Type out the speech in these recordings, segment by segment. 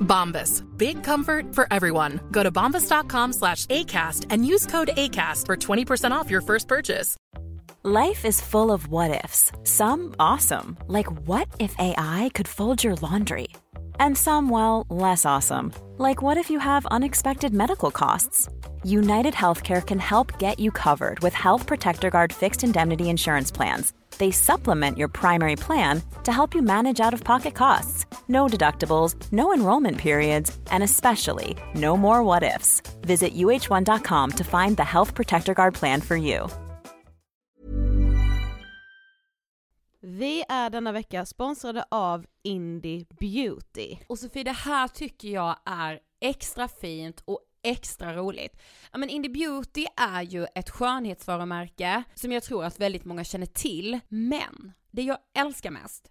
Bombas. Big comfort for everyone. Go to bombas.com slash ACAST and use code ACAST for 20% off your first purchase. Life is full of what ifs. Some awesome, like what if AI could fold your laundry? And some, well, less awesome, like what if you have unexpected medical costs? United Healthcare can help get you covered with Health Protector Guard fixed indemnity insurance plans. They supplement your primary plan to help you manage out of pocket costs. No deductibles, no enrollment periods, and especially no more what ifs. Visit uh1.com to find the Health Protector Guard plan for you. Vi är denna vecka sponsrade av Indie Beauty. Och Sofie, det här tycker jag är extra fint och extra roligt. Ja men Indie Beauty är ju ett skönhetsvarumärke som jag tror att väldigt många känner till, men det jag älskar mest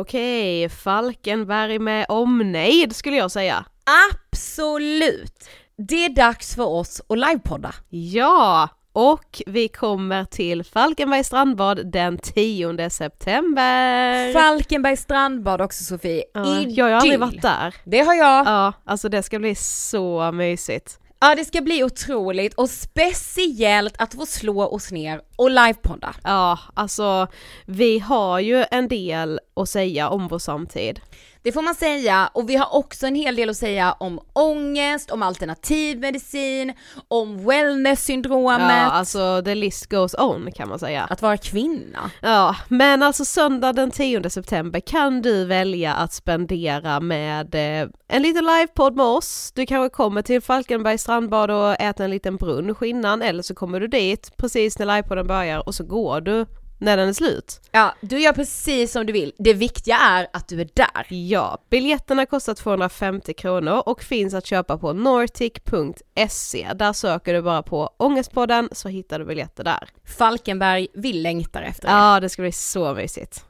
Okej, Falkenberg med omnejd skulle jag säga. Absolut! Det är dags för oss att livepodda. Ja, och vi kommer till Falkenberg strandbad den 10 september. Falkenbergs strandbad också Sofie. ja, jag har aldrig Idyll. varit där. Det har jag. Ja, alltså det ska bli så mysigt. Ja det ska bli otroligt och speciellt att få slå oss ner och livepodda. Ja, alltså vi har ju en del att säga om vår samtid. Det får man säga och vi har också en hel del att säga om ångest, om alternativmedicin, om wellness-syndromet, Ja, alltså the list goes on kan man säga. att vara kvinna. Ja, men alltså söndag den 10 september kan du välja att spendera med eh, en liten livepodd med oss. Du kanske kommer till Falkenbergs strandbad och äter en liten brunch innan eller så kommer du dit precis när livepodden börjar och så går du när den är slut. Ja, du gör precis som du vill. Det viktiga är att du är där. Ja, biljetterna kostar 250 kronor och finns att köpa på nortic.se. Där söker du bara på Ångestpodden så hittar du biljetter där. Falkenberg, vi längtar efter det. Ja, det ska bli så mysigt.